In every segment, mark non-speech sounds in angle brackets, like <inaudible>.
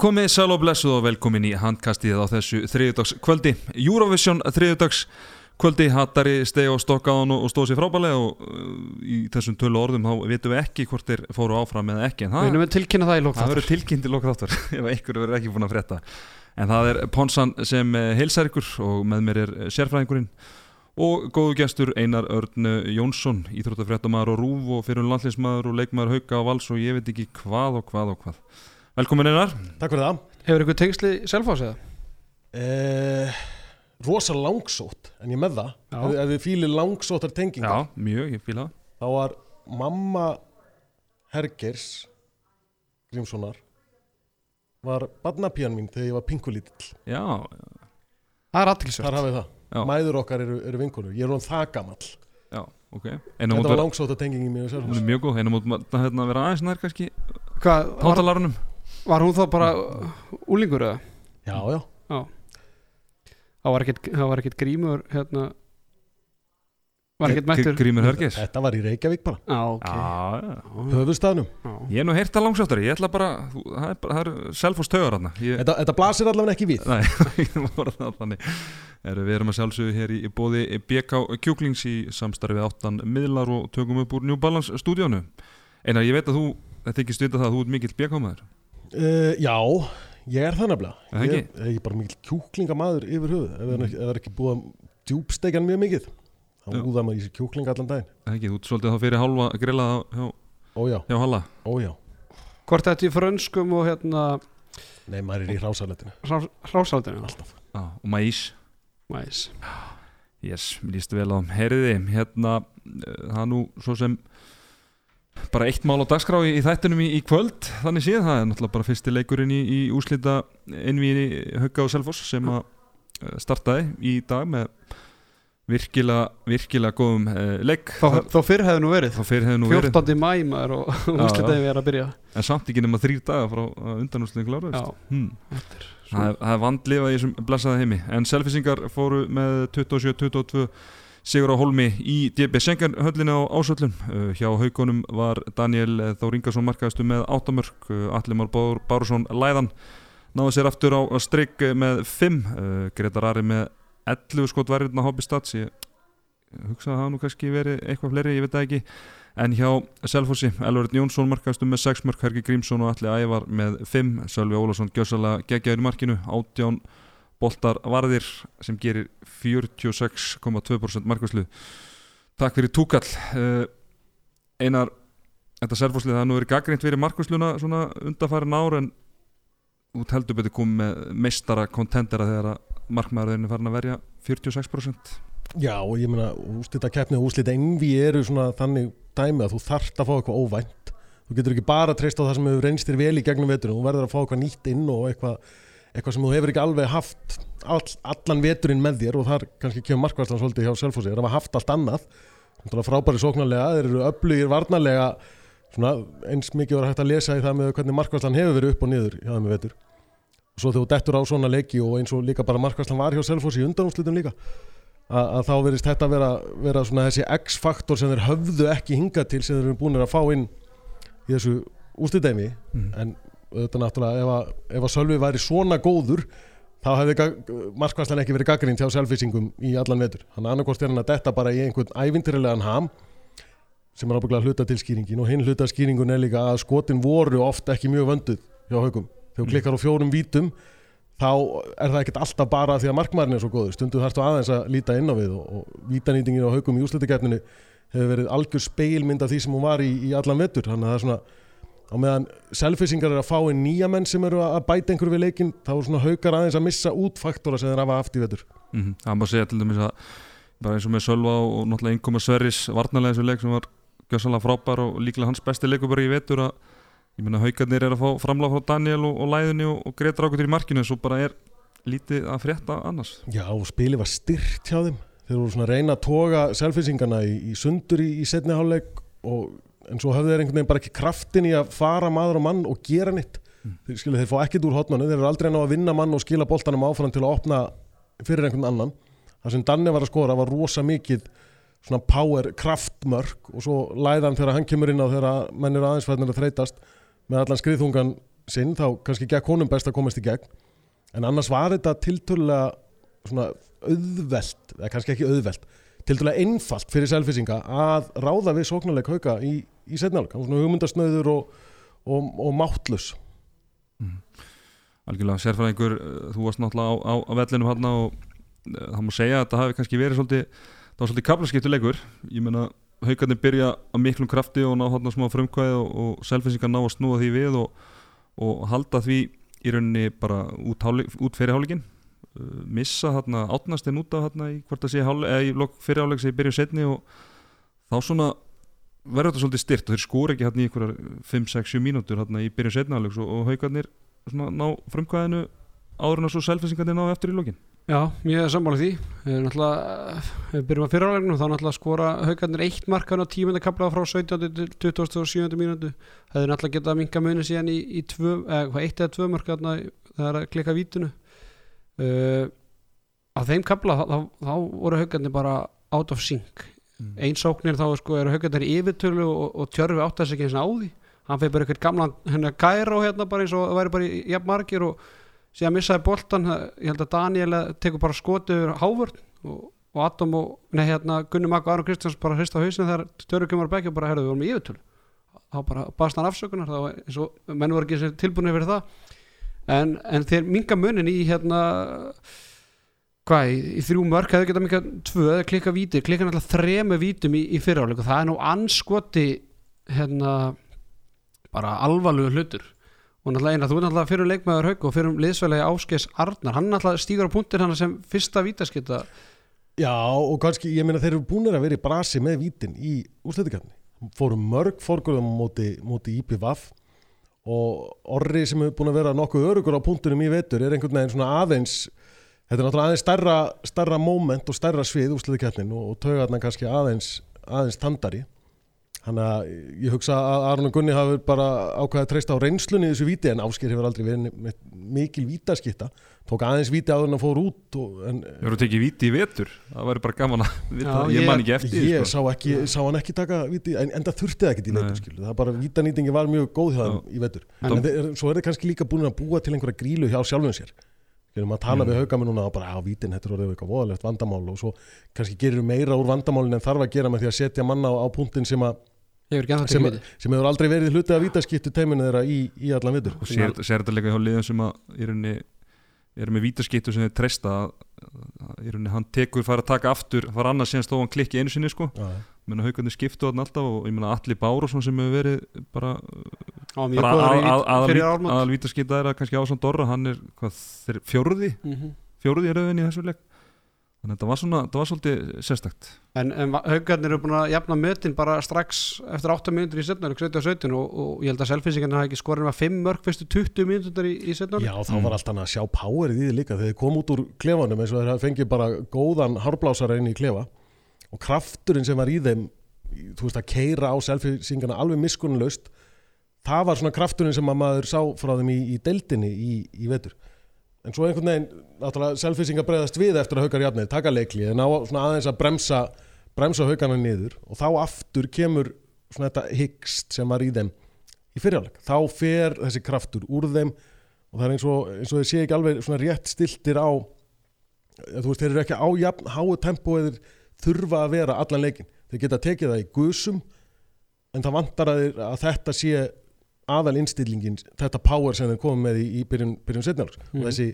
komið sæl og blessuð og velkomin í handkastið á þessu þriðdags kvöldi Eurovision þriðdags kvöldi hattari steg og stokkaðan og stóð sér frábælega og uh, í þessum tölu orðum þá vitum við ekki hvort þeir fóru áfram eða ekki Við það, erum við tilkynna það í það lókþáttur verður tilkynnt í loka þáttur <laughs> ef einhver verður ekki búin að frétta. En það er Ponsan sem eh, heilsar ykkur og með mér er eh, sérfræðingurinn og góðu gestur Einar Örn Jónsson íþróttafréttamaður og rúf og fyrir landlismadur og leikmaður hauka á vals og ég veit ekki hvað og hvað og hvað Velkomin Einar. Takk fyrir það. Hefur ykkur tengsli selfás eða? eh, Rosa langsótt En ég með það. Já. ef, ef við fýlir langsóttar tengingar. Já, mjög, ég fíla það. Þá var mamma Hergers Grímssonar Var barnapían mín þegar ég var pinkulítill Já, Það er aðtilsvært Þar hafið það. Já, Mæður okkar eru, eru vinkonur. Ég er hún það gamall. Já, ok. Einum Þetta mót var vera, langsóttar tengingin mín hún er mjög góð. Einum mót ma- hérna vera aðeins nær kannski Hvað, var, Hátalarunum var hún þá bara úlingur eða? Já, já. Það var ekkert, það var ekkert grímur hérna Var ekkert mættur? Grímur Hörgis. Þetta var í Reykjavík bara. Já, ok. Já Höfustafnum Já. Ég er nú heyrt að langsáttur, ég ætla bara, þú- það er, bara, það er selfos taugar hann ég, þetta, þetta blasir allavega ekki við. Nei, <laughs> ég var það þannig. Er, Við erum að sjálfsögðu hér í, í bóði BK Kjúklings í samstarfi við áttan miðlar og tökum upp úr New Balance stúdíónu. Einar, ég veit að þú, þetta ekki stunda það að þú ert mikill BK maður uh, Já, ég er það nefnilega. Er Ég ekki? ég er bara mikil kjúklingamaður yfir höfuð? Ef það er er ekki búið að djúbsteikja hann mjög mikið þá úða maður í sér kjúkling allan daginn. Það ekki, þú ert svolítið þá fyrir hálfa grillað hjá, Ójá, hjá Halla. Ójá Hvort þetta í frönskum og hérna Nei, maður er í hrásaletinu Hrásaldinu Alltaf. Á, og Maís. Næs Yes, mér líst vel á Heyriði, hérna eh, það er nú svo sem bara eitt mál á dagskrá í, í þættinum í, í kvöld. Þannig séð, það er náttúrulega bara fyrsti leikurinn í, í úslita innvíði Hugga og Selfoss sem að eh, startaði í dag með virkilega, virkilega góðum uh, leik. Þá, þá fyrr hefði nú verið. Þá fyrir hefði nú verið. 14. mæ maður og úrslitaði við er að byrja. En samt ekki nema þrýr daga frá undanúsliðin kláruðist Já. hmm. Er Það er- það er vandlifað í þessum blessaða heimi. En selfisingar fóru með 27-22 Sigur á Holmi í DB Sengen höllinu á ásöllum uh, Hjá haugunum var Daniel eh, Þór Ingarsson markaðistu með áttamörk. Uh, Allimar Bár Bárusson Læðan. Náðu sér aftur á strikk með 5 uh, Gretar Ari með 11 skot verðurna Hobby Stats. Ég hugsa að það nú kannski verið eitthvað fleiri, ég veit það ekki. En hjá Selfossi, Elvarit Jónsson markaðistu með 6 mörk, Hergi Grímsson og Alli Ævar með 5, Sölvi Ólafsson gjössalega geggjaður í markinu, 18 boltar varðir sem gerir 46,2% markvæslu Takk fyrir túkall. Uh, Einar, þetta Selfosslið það er nú verið gaggrind fyrir markvæsluna svona undarfærin ár en út heldur betur komið með meistara kontendera þegar að markmaðurinn er farin að verja 46% Já, og ég meina, úslita keppni og úslita envi eru svona þannig dæmi að þú þarft að fá eitthvað óvænt. Þú getur ekki bara treyst á það sem hefur reynst þér vel í gegnum veturinn, þú verður að fá eitthvað nýtt inn og eitthvað, eitthvað sem þú hefur ekki alveg haft all, allan veturinn með þér og þar kannski kemur markværslan svolítið hjá Selfossi, þeir hafa haft allt annað. Frábæri sóknarlega, þeir eru öflugir varnarlega svona eins mikið var hægt að lesa í það með hvernig markværslan hefur verið upp og niður hjá þeim með vetur. Og svo þú dettur á svona leiki og eins og líka bara markværslan var hjá Selfossi í undanúslitum líka að, að þá verðist þetta vera, vera svona þessi X-faktor sem þeir höfðu ekki hingað til sem þeir eru búin að fá inn í þessu úrstidæmi mm. en þetta náttúrulega ef að, ef að Sölvi væri svona góður þá hefði markværslan ekki verið gaggrind hjá selfisingum í allan vetur. Hann annarkost er hann að detta bara í einhvern ævintýrlegan ham sem er ábygglega hluta til skýringin og hinn hluta skýringun er líka að skotin voru ofta ekki mjög vönduð hjá haugum þegar Mm. klikkar á fjórum vítum þá er það ekkert alltaf bara því að markmaðurinn er svo góður. Stundu þarfst þú aðeins að líta inn á við og, og vítanýtingin á haugum í úslutikefninu hefur verið algjör speilmynd af því sem hún var í, í allan vetur. Þannig að það er svona á meðan selfisingar er að fá inn nýja menn sem eru að bæta einhverju við leikin þá er svona haukar aðeins að missa út faktora sem þeir hafa haft í vetur. Mm Það má segja til dæmis að bara eins og með Sölva og, náttúrulega einkoma Sverris varnarlega þessu leik sem var gjössalega frábær og líklega hans besti leikur bara í vetur að ég meina haugarnir er að fá framláð frá Daniel og, og Læðunni og, og Gretar ákvæður í markinu svo bara er lítið að frétta annars. Já, og spili var styrt hjá þeim. Þeir voru svona að reyna að toga selfisingarna í, í sundur í, í setni hálfleik og en svo höfðu þeir einhvern veginn bara ekki kraftin í að fara maður og mann og gera nýtt Mm. þeir, skilu, þeir fá ekkit úr hotmannu, þeir eru aldrei ná að vinna mann og skila boltanum áfram til að opna fyrir einhvern annan. Það sem Danni var að skora var rosa mikið svona power kraftmörk og svo læðan þegar hann kemur inn á þegar menn eru aðeins fæðnir að þreytast með allan skriðþungan sinn þá kannski gekk honum best að komast í gegn. En annars var þetta tiltölulega svona auðvelt eða kannski ekki auðvelt tiltölulega einfalt fyrir selfisinga að ráða við sóknarleik hauka í, í setnálg svona hugmyndasnöður og, og, og máttlus algjörlega sérfræðingur, uh, þú varst náttúrulega á, á, á vellinum hann og uh, það má segja að það hafi kannski verið svolítið það var svolítið kaplaskiptuleikur ég meina haugarnir byrja að miklum krafti og ná hann smá frumkvæði og, og selfinsingar ná að snúa því við og, halda því í rauninni bara út, út fyrir missa hann átnastinn út af hann í hvort að sé eða í lok fyrir hálfleik sem ég byrja setni og þá svona verður þetta svolítið styrt og þeir skóra ekki hann í einhverjar 5-6-7 mínútur hann í byrja setni hálfleiks og, og haugarnir svona ná frumkvæðinu áður en að svo selfinsingarnir ná eftir í lokin Já, ég er sammálið því Við erum náttúrulega, við byrjum að fyrirhálegnum þá náttúrulega skora haugarnir eitt markan á tímunda kaplaða frá 17. til 27. mínútu Það er náttúrulega getað að minka muni síðan í, í tvö, eða, hvað, eitt eða tvö marka það er að klikka vítunu uh, Á þeim kapla þá, þá, voru haugarnir bara out of sync. Mm. einsóknir þá sko eru haugarnir í yfirtölu og, og tjörfi átt þess ekki eins og á því. Hann fyrir bara eitthvað gamlan hennar gæra hérna bara eins og það væri bara jafn margir og síðan missaði boltan ég held að Daniel tekur bara skoti yfir hávörn og, og Adam og nei hérna Gunni Magg og Aron Kristjáns bara hrist á hausinu þegar stjórnur kemur að begja og bara herðu við vorum í yfirtölu. Þá bara baðst hann afsökunar þá eins og menn voru ekki tilbúinir fyrir það en, en þeir minga munin í hérna hvað, í, í þrjú mörk hefur getað minga tvö eða klikka víti, klikka náttúrulega þremu vítum í, í fyriráleik og það er nú anskoti hérna bara alvarlegu hlutur. Og náttúrulega eina, þú er náttúrulega fyrir leikmaður haug og fyrir liðsfælegi Áskeis Arnar. Hann náttúrulega stígur á punktir hann sem fyrsta vítaskita Já og kannski, ég meina þeir eru búinir að vera í brasi með vítin í úrslættikefni fóru mörg fórgóðum móti, móti IPVAF og orri sem hefur búin að vera nokkuð örugur á punktunum í vetur er einhvern veginn svona aðeins þetta er náttúrulega aðeins stærra, stærra moment og stærra svið úrslættikefnin og, og taugarna kannski aðeins, aðeins tandari Þannig að ég hugsa að Aron og Gunni hafi bara ákveðið að treysta á reynslunni í þessu víti en Ásker hefur aldrei verið með mikil vítaskitta. Tók aðeins víti áður en að fór út. Þú eru tekið víti í vetur, það væri bara gaman að vita, Já, ég, ég- man ekki eftir Ég sko. sá, ekki, sá hann ekki taka víti, en, en það þurfti það ekki í vetur. Skilu. Það bara vítanýtingi var mjög góð hjá þeim í vetur. En- En, þeir, svo er það kannski líka búin að búa til einhverja grílu hjá sjálfum sér. Þegar maður tala Mm. við haugamenn núna og bara á vítin, þetta er orðið eitthvað voðalegt vandamál og svo kannski gerir meira úr vandamálin en þarf að gera með því að setja manna á, á punktin sem að hefur sem, sem hefur aldrei verið hluti að vítaskiptu teiminu þeirra í, í allan vitur og sér, sér þetta líka hjá liðum sem að í rauninni eru með vítaskiptu sem þeir treysta að, að hann tekur, fara að taka aftur fara annars síðan stóð hann klikki einu sinni sko. Já, menna haugarnir skiptu hann alltaf og ég meina Alli Bárusson sem hefur verið bara, bara að, að, aðal, vítaskipta er að kannski Ásson Dorra, hann er hvað, þeir, fjóruði, Mhm. fjóruði í rauninni í þessu leik þannig að þetta var svona, þetta var svolítið sérstakt. En, en haugarnir eru búin að jafna mötin bara strax eftir 8 mínútur í setnarleik 17 og 17 og, og ég held að selfinsingarnir hafa ekki skorið með 5 mörg fyrstu 20 mínútur í, í setnarleik Já, þá var alltaf að sjá powerið í því líka. Þegar þið kom út úr klefanum eins og þeir fengið bara góðan hárblásara inn í klefa og krafturinn sem var í þeim þú veist að keira á selfisingarna alveg miskunnlaust það var svona krafturinn sem að maður sá frá þeim í, í deildinni í, í vetur en svo einhvern veginn, náttúrulega selfisingar bregðast við eftir að haukar jafnir, taka leikli en á svona aðeins að bremsa bremsa haukarna niður og þá aftur kemur svona þetta hyggst sem var í þeim í fyrirjáleik, þá fer þessi kraftur úr þeim og það er eins og, eins og þeir sé ekki alveg svona rétt stiltir á þú veist, þeir eru ekki á jafn háu tempo eða þurfa að vera allan leikin þeir geta tekið það í gusum en það vantar að, að þetta sé aðal innstillingin þetta power sem þeir komum með í, í byrjun, byrjun setnjáls Mhm. og þessi,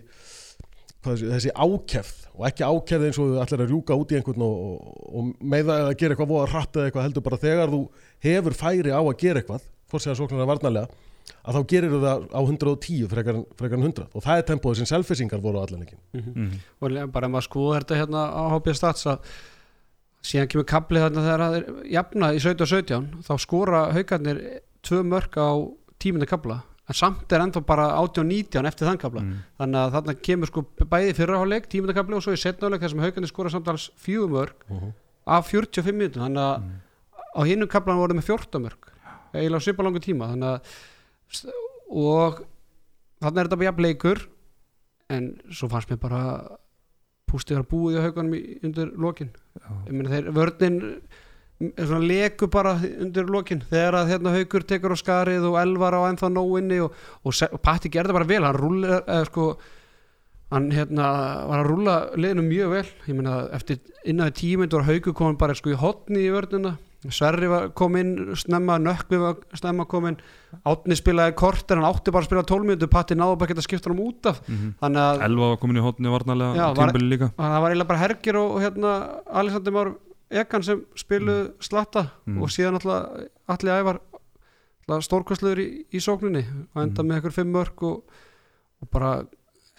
hvað, þessi, þessi ákefð og ekki ákefð eins og þú ætlar að rjúka út í einhvern og, og, og með það að gera eitthvað voða hratt eða eitthvað heldur bara þegar þú hefur færi á að gera eitthvað hvort segja sóknar að varnarlega að þá gerir þú það á 110 frekar, en- frekar en 100 og það er tempóið sem selfisingar voru á allan leikin Mhm. mm. og le- bara maður skoða þetta hérna á HB Stats að síðan kemur kaplið þarna þegar það er jafna í 17 og 17 þá skora haugarnir tvö mörg á tíminni kapla en samt er ennþá bara 18 og 19 eftir þann kapla Mm. þannig að þarna kemur sko bæði fyrraháleik tíminni kapli og svo í setnáleik þar sem haugarnir skora samtals fjögur mörg af 45 minútum þannig að Mm. á hinnum kaplan voru með 14 mörg eiginlega svipa langu tíma. Þannig að og þannig er þetta bara jafn leikur en svo fannst mér bara pústið var búið í haugunum í, undir lokin. Þeir vörnin m- svona leku bara undir lokin. Þegar að hérna haukur tekur á skarið og elvar á ennþá nóinni og, og, og Patti gerði bara vel. Hann rúlla eða sko hann hérna var að rúlla liðinu mjög vel. Ég meina eftir innan tíu myndur var haukur komin bara sko í hotni í vörnina. Sverri kom inn snemma, Nökkvi var snemma komin Átni spilaði kort en hann átti bara að spila 12 minútur Patti náðu bara að skipta hann út af. Þannig að Elva var komin í hotni varnalega Já, var- Þannig að það var eiginlega bara Hergir og, og hérna Alexander Már Egan sem spiluðu slatta Mm. og síðan alltaf allir ævar stórkvæsluður í, í sókninni og enda Mm. með eitthvað fimm mörg og, og bara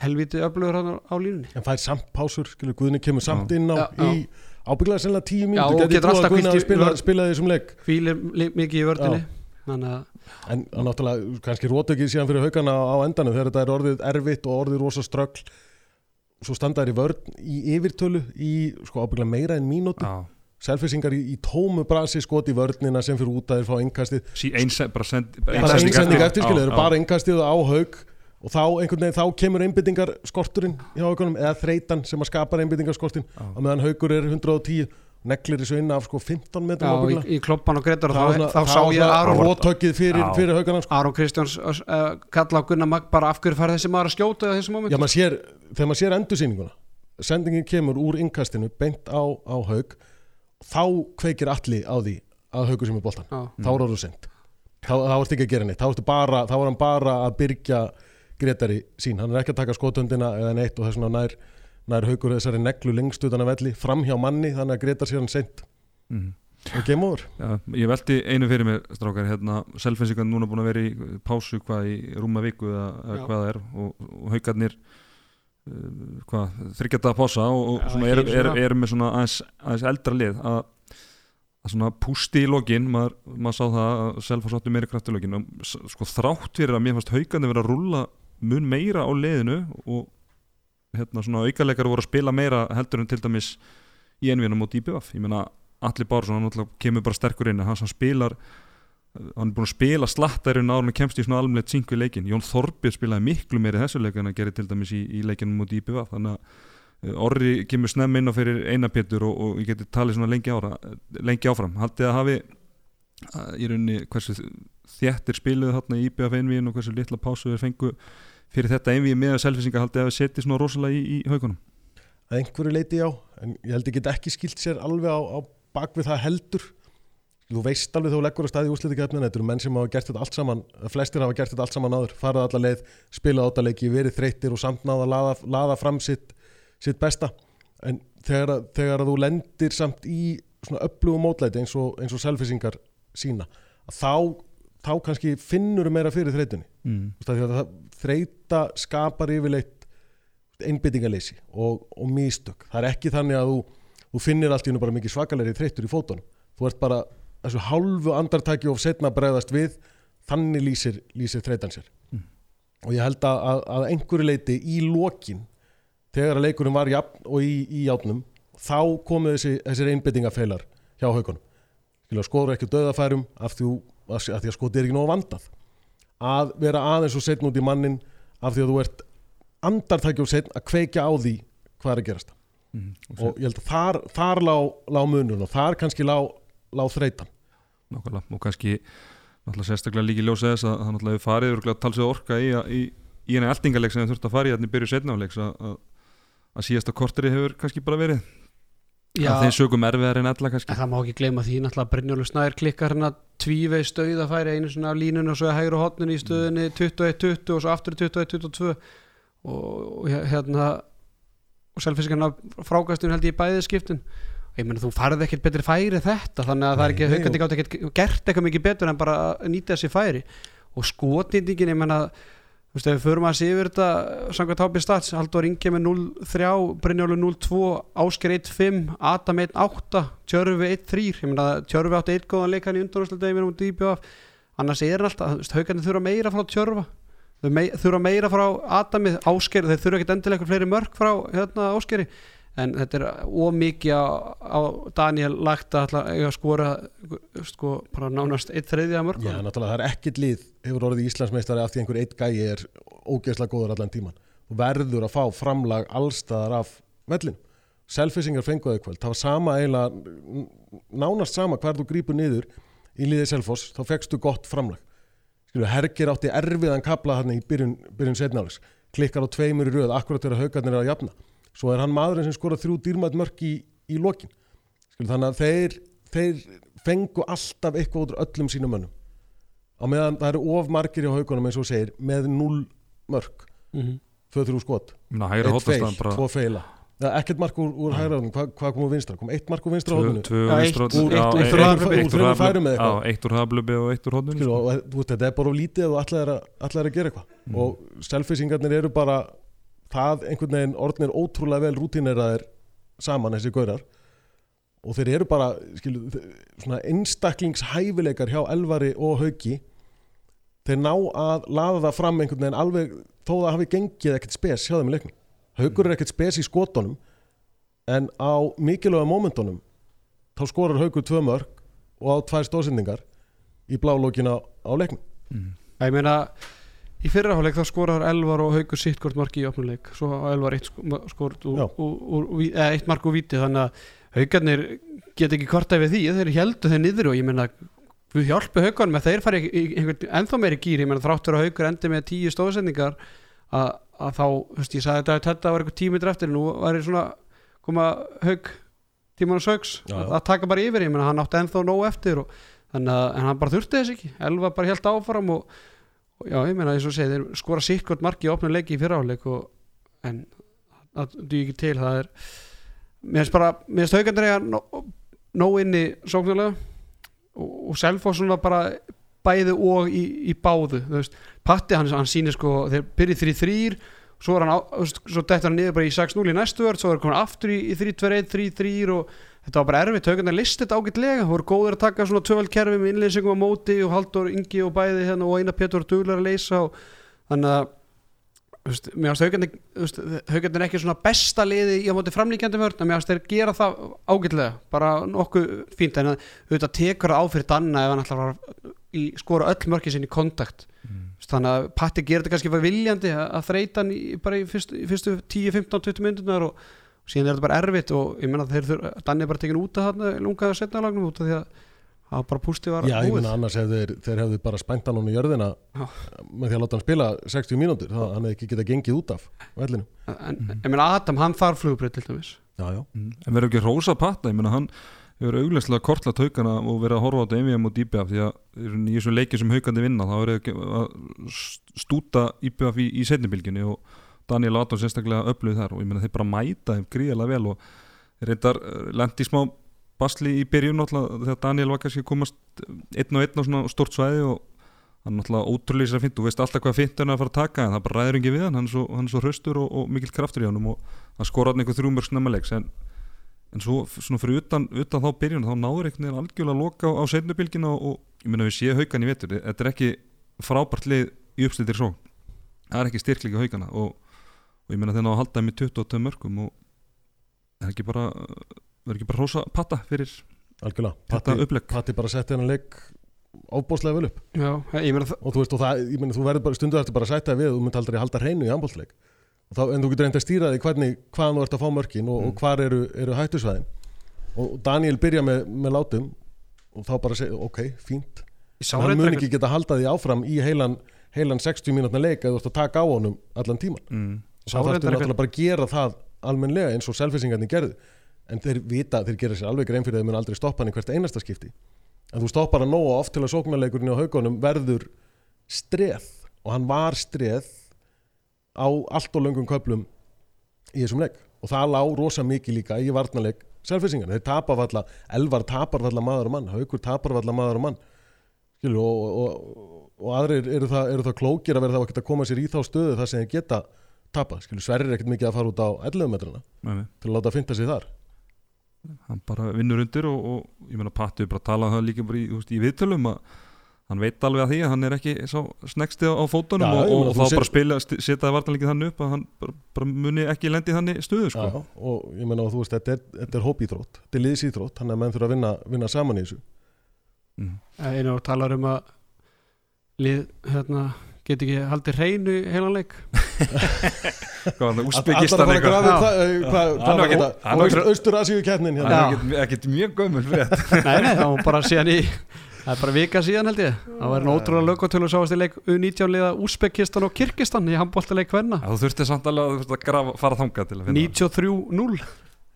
helviti öflugur hann á, á línunni. En fær samt pásur, skilur, Guðni kemur samt inn á Já, já. í ábygglega sennilega tíu mínútur, og getur alltaf Guðni að spila, spila þessum leik. Fílir li- mikið í vördinni þannig að en náttúrulega kannski rótökið síðan fyrir haugana á endanum þegar þetta er orðið erfitt og orðið rosa ströggl svo standa þær í vörn í yfirtölu í sko ábygglega meira en mínútu. Já, selfisingar í, í tómu brasi skot í vörnina sem fyrir út að þeir fá innkastið. Sí, bara send, ein bara sending einsending eftir skilja, þeir Já, eru bara innkastið á haug og þá veginn, þá kemur einbyttingar skorturinn hjá haugunum, eða þreytan sem að skapar einbyttingar skortin, já. á meðan haugur er 110, neglir þessu inn af sko 15 já, metrum í, ábygglega í kloppan og greitar og þá, svona- þá það sá ég Aron, róttökið fyrir, Já. fyrir haugana sko. Aron Kristjáns uh, kalla á Gunnar Magg bara af hverju fær þessi maður að skjóta í Já, maður sér, þegar maður sér endursýninguna sendingin kemur úr innkastinu beint á, á haug þá kveikir allir á því að haugur sem er boltan, Já. þá er orðu send þá, þá ertu ekki að gera neitt, þá ertu bara þá er hann bara að byrja Gretari sín, hann er ekki að taka skotöndina eða neitt og þess vegna nær, nær haugur þessari neglu lengst utan að velli, fram hjá manni þannig að Gretar sér hann sent Mhm. og over. Já, ég velti einu fyrir mér strákar hérna, selfinsingar núna búin að vera í pásu hvað í rúma viku eða, hvað það er og, og haugarnir þryggjata að pása og, og Já, svona eru ekki er, er með svona aðeins, aðeins eldra lið að, að svona pústi í lokin maður, maður sá það að selfa sáttu meiri kraft í lokin og sko þrátt fyrir að mér fannst haugarnir vera að rúlla mun meira á liðinu og hérna svona aukaleikar voru að spila meira heldur en til dæmis í einvinum og DBF, ég meina Alli Bársson, hann náttúrulega kemur bara sterkur inn hans hann spilar hann er búin að spila slattarinn árum að kemst í svona alveg cingu leikin, Jón Þorbjörn spilaði miklu meiri þessu leik en að gera til dæmis í, í leikinum út í IPV, þannig að uh, Orri kemur snemm inn á fyrir einapétur og, og ég geti talið svona lengi, ára, lengi áfram. Haldið að hafi uh, í rauninni hversu þéttir spiluðu þarna í IPV einvíin og hversu litla pásu þeir fengu fyrir þetta einvíi með að selfisinga haldið að hafi setið svona rosalega í, í haugunum. Einhverju leiti já, en ég held get ekki skilt sér alveg á, á bakvið það heldur þú veist alveg þú leggur á staði úslitikefnin þetta eru menn sem hafa gert þetta allt saman flestir hafa gert þetta allt saman áður, farað alla leið spilað áttaleiki, verið þreyttir og samt náða að laða, laða fram sitt, sitt besta. En þegar, þegar þú lendir samt í svona upplugum mótlæti eins og, eins og selfisingar sína þá, þá kannski finnur meira fyrir þreytunni. Mm. Þreita skapar yfirleitt einbyttingaleysi og, og místök það er ekki þannig að þú, þú finnir allt í hennu bara mikið svakalegri þreyttur í fótunum. Þú ert bara þessu hálfu andartæki og setna bregðast við þannig lýsir, lýsir þreytan sér Mm. og ég held að, að, að einhverju leiti í lokin þegar að leikurinn var jafn og í, í játnum þá komu þessi, þessir einbyttingafeilar hjá haugunum skoður ekki döðafærum af því, af því að skotið er ekki nóg vandað að vera aðeins og setn út í mannin af því að þú ert andartæki og setn að kveikja á því hvað er að gerast Mm. og ég held að þar, þar lá, lá munun og þar kannski lá, lá þreytan. Nákvæmlega, og kannski náttúrulega sérstaklega líki ljósa þess að það náttúrulega hefur farið og talsið orka í, í, í henni eldingaleg sem þau þurft að fara í þannig byrju setnáleiks að, að, að síðasta korteri hefur kannski bara verið. Já, að þeim sögum erfiðar en ella kannski. En það má ekki gleyma því náttúrulega Brynjólu Snær klikkar hérna tvívei stöð að færi einu svona af línun og svo að hægur hotnin í stöðinni 21-20 og svo aftur 21-22 og, og hérna og selfinskarna frákastun held ég í bæði skiptin ég meina þú farið ekkert betri færi þetta þannig að það er ekki, Nei, nei, haugandi gátt ekkert gert eitthvað mikið betur en bara að nýta þessi færi. Og skotnýtingin, ég meina þú veist, ef við förum að sé yfir þetta samkvæmt hápið stats, Haldur Inge með 0-3 Brynjólu 0-2, Ásker 1-5 Adam 1-8, Tjörfi 1-3 ég meina, Tjörfi átti 1 góðan leikan í undanúrslutegin út í IBF annars er alltaf, þú veist, haugandi þurfa meira frá Tjörfa þurfa meira frá Adamið, Ásker þeir þurfa ekkert endilega fleiri mörg frá hérna Áskeri en þetta er ómikið á, á Daniel lagt að að að skora sko, bara nánast eitt þriðja mörg Já, náttúrulega það er ekkit lið hefur orðið Íslandsmeistari af því einhver eitt gæi er ógeðslega góður allan tíman og verður að fá framlag allstaðar af vellinu selfisingar fenguðu kvöld, það var sama eiginlega nánast sama hvar þú grípur niður í liðið Selfoss, þá fegstu gott framlag. Skilu, Hergir átti erfiðan kapla hann í byrjun, byrjun setnálegs klikkar á tveimur í röð, akkurat þegar haugarnir er að jafna svo er hann maðurinn sem skora þrjú dýrmætt mörk í, í lokin. Skilu, þannig að þeir, þeir fengu alltaf eitthvað út úr öllum sínum mönnum. Á meðan það eru of margir í haugunum eins og segir með null mörk. Mm -hmm. 2-3 skot, Minna, hægra eitt feil, tvo feila. Ja, ekkert mark úr, úr hægra hóðunum, hvað hva kom úr vinstra? Kom eitt mark úr vinstra hóðunum tvö Já, úr eitt úr- horni. eitt Já, úr haflöfi og eitt úr þú veist, þetta er bara of lítið og er að, allir er að gera eitthvað. Mm. og selfisingarnir eru bara það einhvern veginn orðnir ótrúlega vel rútineraðir saman þessi gaurar. Og þeir eru bara skilu, svona einstaklingshæfileikar hjá Elvari og Hauki. Þeir ná að laða það fram einhvern veginn alveg þó það hafi gengið ekkert spes hjá þeim í leiknum. Haukur er ekkert spes í skotunum en á mikilvæga momentunum þá skorar Haukur tvö mörg og á tvær stóðsendingar í blálókina á leiknum. Mm. ég meina í fyrra hálfleik þá skorar Elvar og Haukur sittkort marki í opnuleik svo Elvar eitt sko- skort eða eitt mark úr víti þannig að Haukarnir get ekki kvarta við því. Þeir heldur þeir niður og ég meina við hjálpu Haukarnum að þeir fari ennþá meiri gýr, ég meina þráttur að Haukur endi með tíu stóðsendingar að, að þá, veist, ég sagði þetta að þetta var eitthvað tímitur eftir, nú væri svona koma Hauk tímanum sögs Já, já. að, að taka bara yfir, ég meina hann átti ennþá nóg eftir og þannig að en hann bara þurfti þess ekki. Elva bara held áfram og, og já, ég meina eins og segið, þeir skora sikkert marki í opnu leiki í fyrraáleik og en það duði ekki til, það er mér finnst bara, mér finnst haugandur eiga nó- nóg inni sóknulega og, og Selfoss svona bara bæði og í, í báðu Patti hann, hann sýnir sko þeir byrjið 3-3 svo er hann á, svo dettur hann niður bara í 6-0 í næstu vörð svo er hann aftur í 3-2-1, 3-3 og þetta var bara erfitt, haugarnir listi þetta ágætlega. Þú voru góður að taka svona tvöfald kerfi með innleysingum á móti og Haldur Ingi og bæði hérna og eina Pétur og Duglar að leysa og þannig að veist, mér finnst er ekki svona besta liði í á móti framlíkjandi vörn en mér finnst þeir gera það ágætlega. Bara nokkuð fínt en auðvitað tekur á fyrir Danna ef hann ætlar að skora öll mörki sinni í kontakt. Mm. Þannig að Patti þetta kannski viljandi að, þreita hann í, bara í fyrstu, fyrstu 10, 15, 20 myndunar og síðan er þetta bara erfitt og ég menna þeir þurfa, Danni er bara tekin út af þarna lungaða setna lagnum út af því að það var bara pústi var Já, ég meina annars hefði þeir, þeir hefðu bara spæntan hann í jörðina Já. með því að láta hann spila 60 mínútur, það hann hefði ekki getað gengið út af vellinu. en ég menna Adam, hann þarf flugbreyt til dæmis Já, já. Mm. En verður ekki rósa patta, ég meina hann hefur auglenslega kortla taukana og verið að horfa á þetta MVM og IBF því að í þessum leikið sem haukandi vinna þá er ekki að stúta IBF í, í setnibilginni og Daniel Adolf sérstaklega öflug þar og ég meina þeir bara mæta þeim gríðarlega vel og reyndar lendi smá basli í byrjun náttúrulega þegar Daniel var kannski að komast einn og einn á svona stort svæði og hann náttúrulega ótrúlega sér að finna, þú veist alltaf hvað fint hann að fara að taka en það bara ræður ekki við hann, hann er svo, hann er svo hraustur og, og mikill kraftur í honum og hann skora hann einhver þrjúmörk snemmaleiks en en svo svona fyrir utan, utan þá byrjun þá náður einhvern veginn algjörlega að loka á, á seinnubilgina og, og ég meina við séu haugan í vetur þetta er ekki frábært lið í uppstiltir svo það er ekki styrkleika haugana og, og ég meina þeir ná að halda þeim í 22 mörgum og það er ekki bara verður ekki bara rosa patta fyrir Algjörlega. þetta Patti, upplegg Patti bara setti hennar leik ábóðslega vel upp já, ég meina það og þú veist, og það, ég meina, þú verður bara stundu eftir bara að sætta þig við, þú mynd aldrei halda hreinu í handbólsleik þá, en þú getur reynd að stýra því hvernig, hvaðan þú ert að fá mörkin og, Mm. og hvar eru, eru hættusvæðin og Daniel byrja með, með látum og þá bara segja, ok, fínt ég sá en hann reyndar mun ekki geta halda því áfram í heilan, heilan 60 mínútna leik að þú ert að taka á honum allan tíman mm. Sá þarfstu náttúrulega bara að gera það almennilega eins og selfisingarnir gerðu. En þeir vita, þeir gera sér alveg grein fyrir að þeir mun aldrei stoppa hann í hvert einasta skipti. En þú stoppar hann nóga oft til að sóknarleikurinn á haugunum verður streð. Og hann var streð á allt og löngum köplum í þessum leik. Og það lá rosa mikið líka í varnarleik selfisingarnir, þeir tapar valla Elvar tapar valla maður og mann, haugur tapar valla maður og mann. Skilur, og, og, og, aðrir eru það, eru það klókir að ekkert að koma sér í þá stöðu þar sem þeir geta tapa, skilur, Sverrir er ekkert mikið að fara út á 11 metrana Nei, nei. til að láta finna sig þar hann bara vinnur undir og, og ég meina Patti er bara að tala um það líka bara í, þú veist, í viðtölum að hann veit alveg að því að hann er ekki snegsti á, á fótunum Já, og, og þú þá bara spila, st- setja vartanleikið þannig upp að hann bara, bara muni ekki lendi þannig stöðu sko. Já, og ég meina og þú veist, þetta er, þetta er hópíþrótt þetta er liðsíþrótt, þannig að menn þurfa að vinna, vinna saman í þessu mm. einu og talar um að lið hérna, get ekki haldið hreinu heilan leik? Hvað var það, Allar Úsbekistan að fara að eitthvað Hann var var hann var ekki- Austur-Asíu keppnin Það hérna. er Já. ekkert- mjög gömul <laughs> nei, nei, það var bara síðan í það er bara vika síðan held ég. Það var náttúrulega lögatölu sáast í leik U19 liða Úsbekistan og Kirkistan í handbóltaleik hvenna Já, Þú þurfti samt alveg að, þú þurfti að grafa, fara þangað til að finna 93-0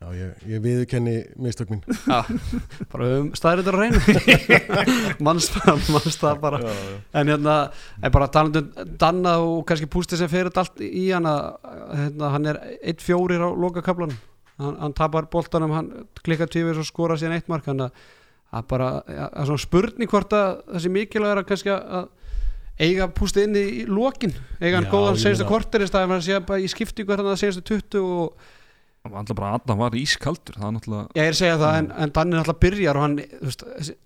Já, ég, ég viðurkenni mistök mín. <laughs> Já, bara um staðrindur að reyna <laughs> mannst manns það bara. Já, já. en hérna, en bara talandi um Danna og kannski pústi sem fyrir þetta allt í hana hérna, hann er 1-4 á lokakablanum hann, hann tapar boltanum, hann klikkar tvífis og skora síðan eitt mark. Hann að að bara, það er svona spurning hvort að þessi mikilvæg er að kannski að eiga pústi inn í lokin eiga hann góðan meina- kortir í staðin að sé bara í skiptingu hérna senstu 20 og alltaf bara Adam var ískaldur Það er náttúrulega ég er að segja það en, en Danni náttúrulega byrjar og hann þú veist, þessi,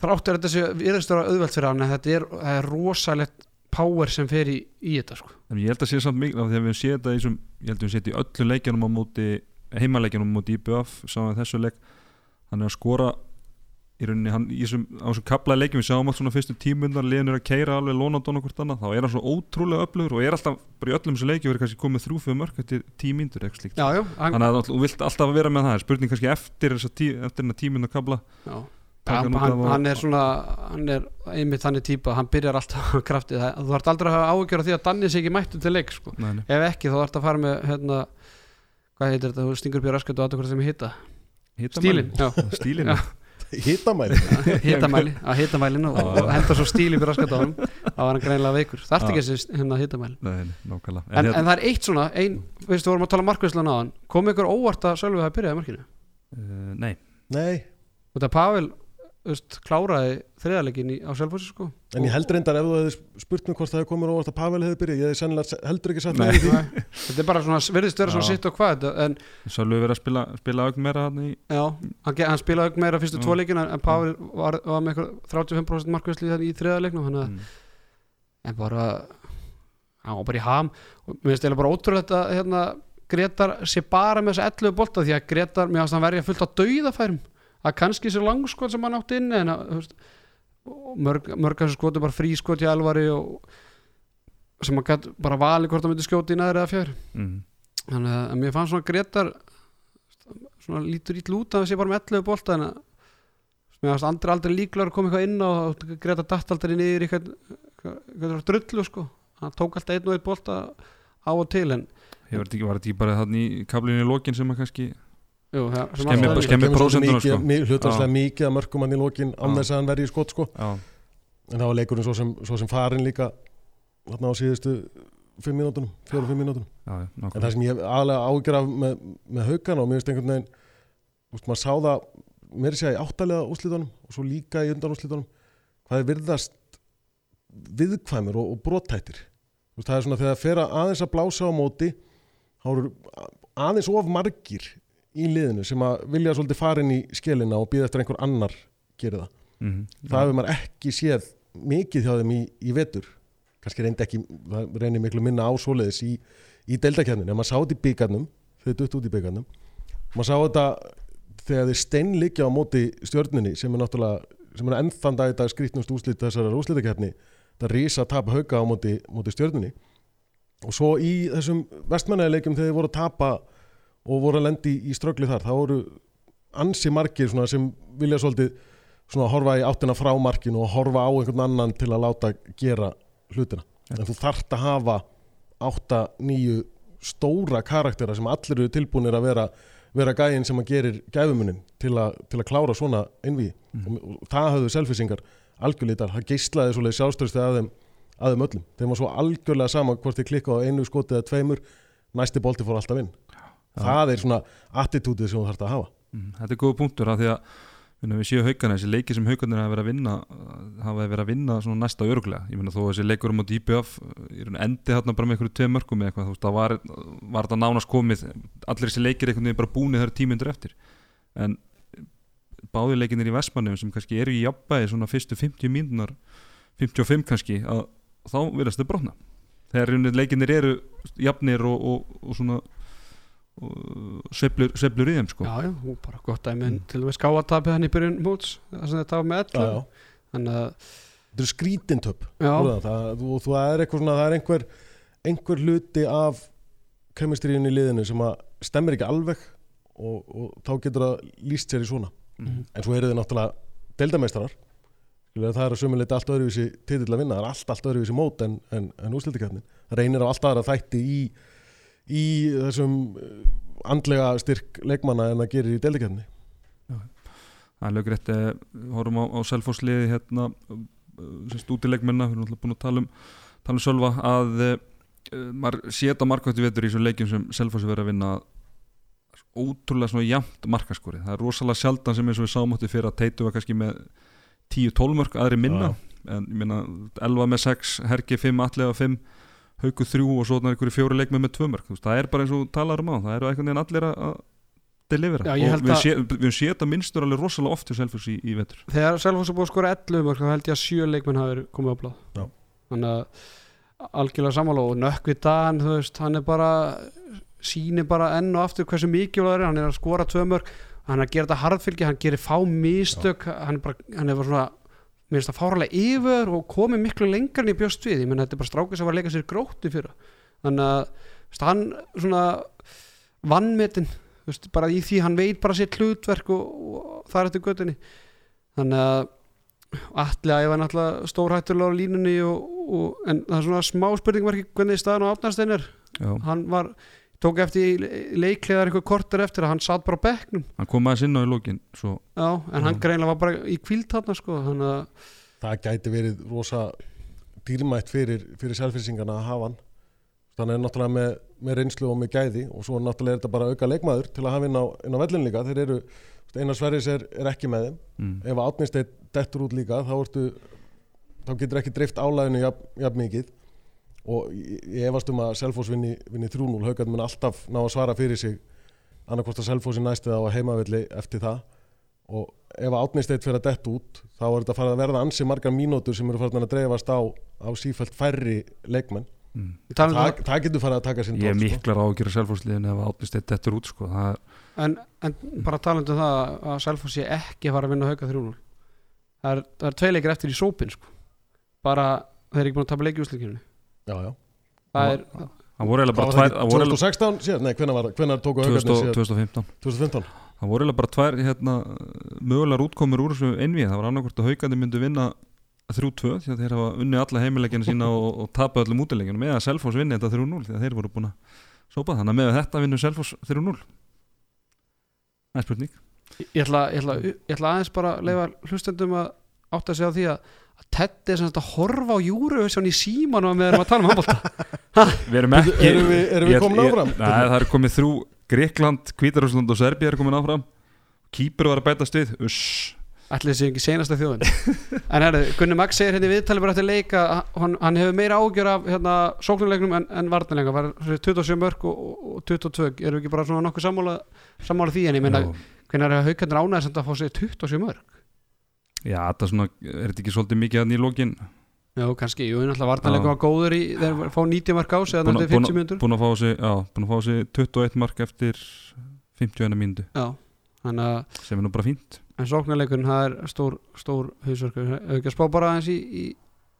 þráttur þetta sé virðistur auðvelt fyrir hann en þetta er, það er rosalegt power sem fer í, í þetta sko. En ég held að sé samt mikið af því að við séum þetta í þessum, ég held að við séum þetta í öllu leikjanum á móti, heimaleikjanum á móti IBF saman þessu leik hann er að skora í rauninni hann, í þessum, á þessum kaplaði leikjum við sjáum allt svona fyrstu tímundar liðin er að keira alveg Lónadón og hvort annað, þá er hann svo ótrúlega öflugur og er alltaf, bara í öllum þessu leikjum verið kannski komið þrjú fyrir mörg eftir tímyndur eitthvað slíkt. Já, já, hann, þannig að þú vilt alltaf vera með það spurning kannski eftir þessa tí, eftir hennar tímundar kabla já. Hann, hann hann, er svona hann er einmitt þannig típa hann byrjar alltaf á <laughs> kraftið það, þú þarf aldrei að hafa áhugjör af því að Danni sé ekki mættu til leik sko. Nei, ef ekki þá þarf að fara með hérna, hvað heitir þetta, þú stingur upp í raskat og aðeins hvort þeim hitta stílin, stílin <laughs> <laughs> Já. Hittamæli hitamæli að hitamælin og, og henda svo stíl upp í raskat á hann þá var hann greinlega veikur, þarf ekki þessi hérna hitamæli. Nei, nákvæmlega. En, hérna- en það er eitt svona, ein, veistu, vorum að tala markvæslan á hann kom ykkur óvart að Sölvi það byrjaði markinu? Uh, Nei, Nei, það Pavel veist, kláraði þriðarleikin í- á Selfossi sko en ég held reyndar ef þú hefði spurt mig hvort það hefði komið óvart að Pavel hefði byrjað, ég hefði sennilega heldur ekki sagt Nei. nei. því þetta er bara svona, virðist vera svona sitt og hvað þetta- en Sölvi verið að spila, spila augn meira hann í já, hann, hann spilaði auk meira fyrstu tvo leikin en Pavel var, var með eitthvað 35% markvæsli í að mm. en bara hann var bara í ham og mér finnst eða bara ótrúlegt að hérna, Gretar sé bara með þessi 11 bolta því að Gretar, mér finnst hann verið fullt á dauðafærum að kannski sér langskot sem hann átti inni en að, veist, mörg, mörg þessu skotu bara frískot í alvari og sem hann gætt bara vali hvort hann myndi skjóti í næður eða fjör Mm. þannig að mér fannst svona Gretar svona lítur ít lút að það sé bara með 11 bolta en að mér fannst aldrei, aldrei líklar að koma eitthvað inn og Gretar datt aldrei niður eitthvað, eitthvað, drullu sko hann tók alltaf einn og einn bolta á og til en ekki, var þetta ekki bara þannig í kablinu í lokin sem að kannski Kemur svolítið prósentuna, mikið- sko. að mörgum hann í Já. þess að hann verði í skot sko. Já, en það var leikurinn svo sem, svo sem farin líka þarna á síðustu fimm mínútunum, fjórum-fimm mínútunum. Já, já, en það sem ég aðlega ágjör af með, með haugana og mér finnst einhvern veginn úst, maður sá það mér sé að í áttalega úrslitunum og svo líka í undan úrslitunum hvað er virðast viðkvæmur og, og brottættir það er svona þegar það fer að aðeins að blása á móti þá eru aðeins of margir í liðinu sem að vilja svolítið fara inn í skilina og býða eftir einhver annar gera það. Mhm, það hefur maður ekki séð mikið hjá þeim í, í vetur. Kannski reyndi ekki, það reynir miklu minna á svoleiðis í, í deildakefnin en maður sá þetta í byggarnum, þau dutt út í byggarnum maður sá þetta þegar þeir steinlikja á móti stjörnunni sem er náttúrulega, sem er í dag skrýtnust úslit þessara úslitakefni það rísa að tapa hauka á móti, móti stjörnunni. Og svo í þessum vestmennæðilegjum þegar þeir voru að tapa og voru að lendi í ströggli þar þá voru ansi margir sem vilja svolítið horfa í áttina frá markinu og horfa á einhvern annan til að láta gera hlutina. En þú þarft að hafa átta, nýju stóra karaktera sem allir eru tilbúinir að vera, vera gæðin sem að gerir gæfumunin til, til að klára svona innví. Mhm. Og, og það höfðu selfisingar algjörleitar, það geislaði svoleið sjálfstöðstu að þeim, að þeim öllum. Þeim var svo algjörlega sama hvort þið klikka á einu skoti eða tveimur, næsti bolti fór alltaf inn. Það er svona attitútið sem þú þarft að hafa. Mhm, Þetta er góð punktur af því að við séu haugana, þessi leiki sem haugarnir hafa verið að vinna uh, hafa verið að vinna svona næsta öruglega ég meina þó að þessi leikur um á DBF raun endi þarna bara með einhverju tvei mörgum eða eitthvað, þú veist, það var, var þetta nánast komið allir þessi leikir einhvern veginn bara búnið þeirra tímyndur eftir. En báði leikinir í Vestmannum sem kannski eru í jafnbæði svona fyrstu 50 mínúnar 55 kannski að þá virðast þau brotna. Þegar leikinir eru jafnir og, og, og svona og sveiflur, sveiflur í þeim sko. Já, já, og bara gott dæmi en til og með skáatapið hann í byrjun móts það sem þetta var með 11 Já, já. þannig að þetta er skrítintöp það, það, og það er eitthvað svona það er einhver, einhver hluti af kemistriðin í liðinu sem að stemmir ekki alveg og, og þá getur það líst sér í svona. Mhm. en svo eru þið náttúrulega deildameistarar það er að sömuleita allt öðruvísi titill að vinna, það er allt, allt öðruvísi mót en, en, en úrslitakefnin, það reynir á allt aðra þætti í, í þessum eh, andlega styrk leikmanna en það gerir í deildakefni Það er lögrétt, eh, horfum á, á Selfossliði hérna, semst útileikmenna, við erum alltaf búin að tala um, tala um Sölva, að eh, maður séta markvættu vetur í þessum leikjum sem Selfossi verið að vinna ótrúlega svona jafnt markaskorið. Það er rosalega sjaldan sem eins og við sáum átti fyrir að Teitu var kannski með 10-12 mörg, aðri minna, en ég meina 11 með 6, Hergi 5, Allega 5, Hauku 3 og svo er einhverju fjóri leikmenn með 2 mörg. Þú veist, Það er bara eins og talar um á, það eru einhvern veginn allir að delivera Já, og við, við séum þetta minnstur alveg rosalega oft til Selfoss í, í vetur. Þegar Selfoss er búið að skora 11 mörg þá held ég að sjö leikmenn hafi verið komið á blað. Já. þannig að algjörlega sammála og nökkvi Dan, þú veist, hann er bara sýnir bara enn og aftur hversu er, hann er að skora tvö mörg hann er að gera þetta harðfylgi, hann gerir fá mistök hann er bara, hann er bara svona mér finnst það fáralega yfir og komið miklu lengar en ég bjóst við, ég menn þetta er bara strákið sem var að leika sér grótti fyrir þannig að hann svona vannmetin veist, bara í því hann veit bara sér hlutverk og, og það er eftir göttunni þannig að allir að ég var náttúrulega stórhættulega á línunni og, og, en það er svona smá spurning var ekki hvernig staðan á Átnarstein er. Hann var, tók eftir leiklegar eitthvað kortur eftir að hann satt bara á bekknum. Hann kom aðeins inn á í lókin svo, já, en hann greinlega var bara í kvíld þarna sko, þannig að það gæti verið rosa dýrmætt fyrir, fyrir selfinsingana að hafa hann. Þannig er náttúrulega með, með reynslu og með gæði og svo náttúrulega er þetta bara auka leikmaður til að hafa inn á, inn á vellin líka. Þeir eru, Einar Sverris er, er ekki með þeim. Mm. ef átnisteit dettur út líka þá, ertu, þá getur ekki dreift álæðinu jafn, jafn mikið og ég ég efast um að Selfoss vinni, vinni 3-0 haugarn mun alltaf ná að svara fyrir sig annarkvort að Selfossi næsti það á heimavelli eftir það og ef átnisteit fyrir að detta út þá er þetta farið að verða ansi margar mínútur sem eru farin að dreifast á, á sífælt færri leikmenn Mm. talandi um það, það getur farið að taka sinn ég er sko. miklar á að gera Selfossliðin ef átnist eitt eftir út sko. það er, en, en bara talandi um það að Selfoss sé ekki fara að vinna hauka 3-0 það er, það er tvei leikir eftir í sópin sko. bara þeir eru ekki búin að tapa leiki úsleikinu já, já. það er, það voru eiginlega bara tvær ekki það voru eiginlega- 2016 síðan, nei, hvenær tóku haugarnir 2000 síðan 2015 2015 það voru eiginlega bara tvær hérna, mögulegar útkomur úr þessu einvið það var annarkvort að haugandi myndu vinna 3-2 því að þeir hafa unni alla heimilegjana sína og, og tapa öllum útilegjana með að Selfoss vinni þetta 3-0 því að þeir voru búin að sópa. Þannig að með þetta vinnur Selfoss 3-0 Það er spurning. Ég ætla, ég, ætla, ég ætla aðeins bara að leifa hlustendum að átta sig á því að að Teddy er sem sagt að horfa á Júruvísjón í síman og við erum að tala um handbólta <laughs> Við erum ekki erum við, erum við Ég- komin áfram? Nei, það er komið þrjú Grekland, Hvítarúsland og Serbía er komin áfram. Kýpur var að bætast við Uss. Ætli þessi ekki senasta þjóðin. <laughs> En herri, Gunni Max segir hérna í viðtali bara eftir leika að hann, hann hefur meira ágjör af hérna, sóknuleiknum en, en varnarleika var 27 mörg og, og, og 22 erum við ekki bara svona nokkuð sammála, sammála því? En ég meina hvernig er haukandur ánægð sem það fá sig 27 mörg Já, þetta er svona, er þetta ekki svolítið mikið að nýja lókin Já, kannski, jú, náttúrulega varnarleikum Já. var góður í þeir fá 90 mark á sig þannig að- að 50 mínútur. Búin að fá sig, já, búin að fá sig 21 mark eftir 51 mínútu. Já, þannig að sem er nú bara fínt. en sóknarleikurinn það er stór, stór hausverkur, hefur ekki að spá bara aðeins í, í,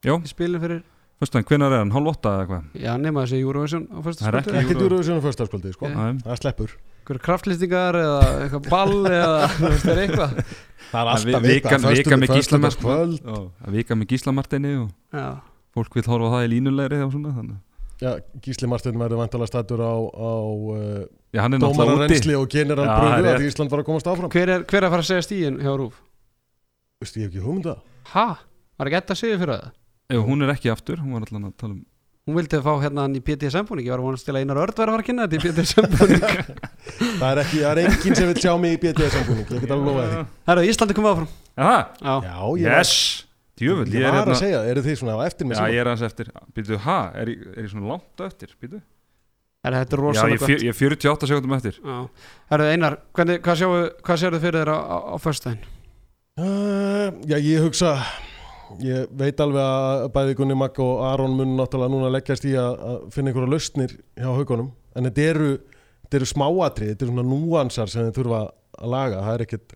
í spilin fyrir fyrst hvenær er hann, hálf åtta eða eitthvað? Já, nema þessi Eurovision á fyrsta Það er ekki- ekki djúruvísinu fyrstaskvöldi sko. Það sleppur einhverju kraftlýstingar eða eitthvað ball eða <laughs> þú veist, er eitthvað það er Vi- alltaf vikan- vika með Gísla Marteini. föstudagskvöld Að vika með Gísla Martini og já, fólk vil horfa á það í línulegri og svona þannig. já, Gísli Martin verður vantalega stættur á, á uh, Já, er dómararensli og general Já, bröðu það er að Ísland var að komast áfram hver er, hver er að fara að segja stíðin hjá Rúf? Veistu, ég hef ekki hugmynda ha? var ekki þetta að segja fyrir það? Ef hún er ekki aftur, hún var alltaf að tala um hún vildi fá hérna hann í PTSM-búning ég var að vonast til að Einar Örd var að fara að kynna þetta í PTSM-búning <laughs> það er ekki, það er enginn sem vil sjá mig í BTS-sambúning ég get alveg lofaði því. Herra, Íslandi komið áfram. Jaha, já, já, ég yes Djöfull, ég ég er var hérna að segja, eru þið svona á eftir með Já, síma ég er hans eftir. Býtu, ha, er ég, er ég svona langt á eftir? Býtu Herra, þetta er Já, ég, rosalega fjör, ég er 48 sekundum eftir. Já. Herra, Einar, hvernig, hvað, sjáu, hvað sérðu fyrir þér á, á, á föstudaginn? Uh, já, ég hugsa ég veit alveg að bæði Gunni Magg og Aron mun náttúrulega núna leggjast í að, finna einhverja lausnir hjá haugunum en þetta eru, eru smáatrið þetta eru svona núansar sem þið þurfa að laga. Það er ekkit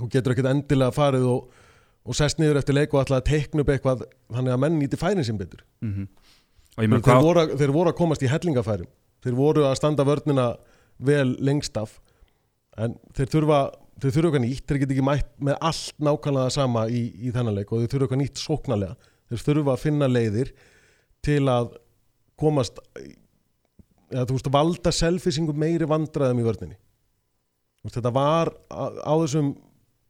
þú getur ekkit endilega farið og, og sest niður eftir leik og ætlaði að teikna upp eitthvað þannig að menn nýti færin sem betur. Mm meina þeir hvað voru, að- þeir voru að komast í hellingafærum. Þeir voru að standa vörnina vel lengst af. En þeir þurfa þeir þurfa eitthvað nýtt, þeir get ekki mætt með allt nákvæmlega sama í, í þennan leik og þeir þurfa eitthvað nýtt sóknarlega. Þeir þurfa að finna leiðir til að komast eða þú veist að valda selfisingu meiri vandræðum í veist, þetta var á, þessum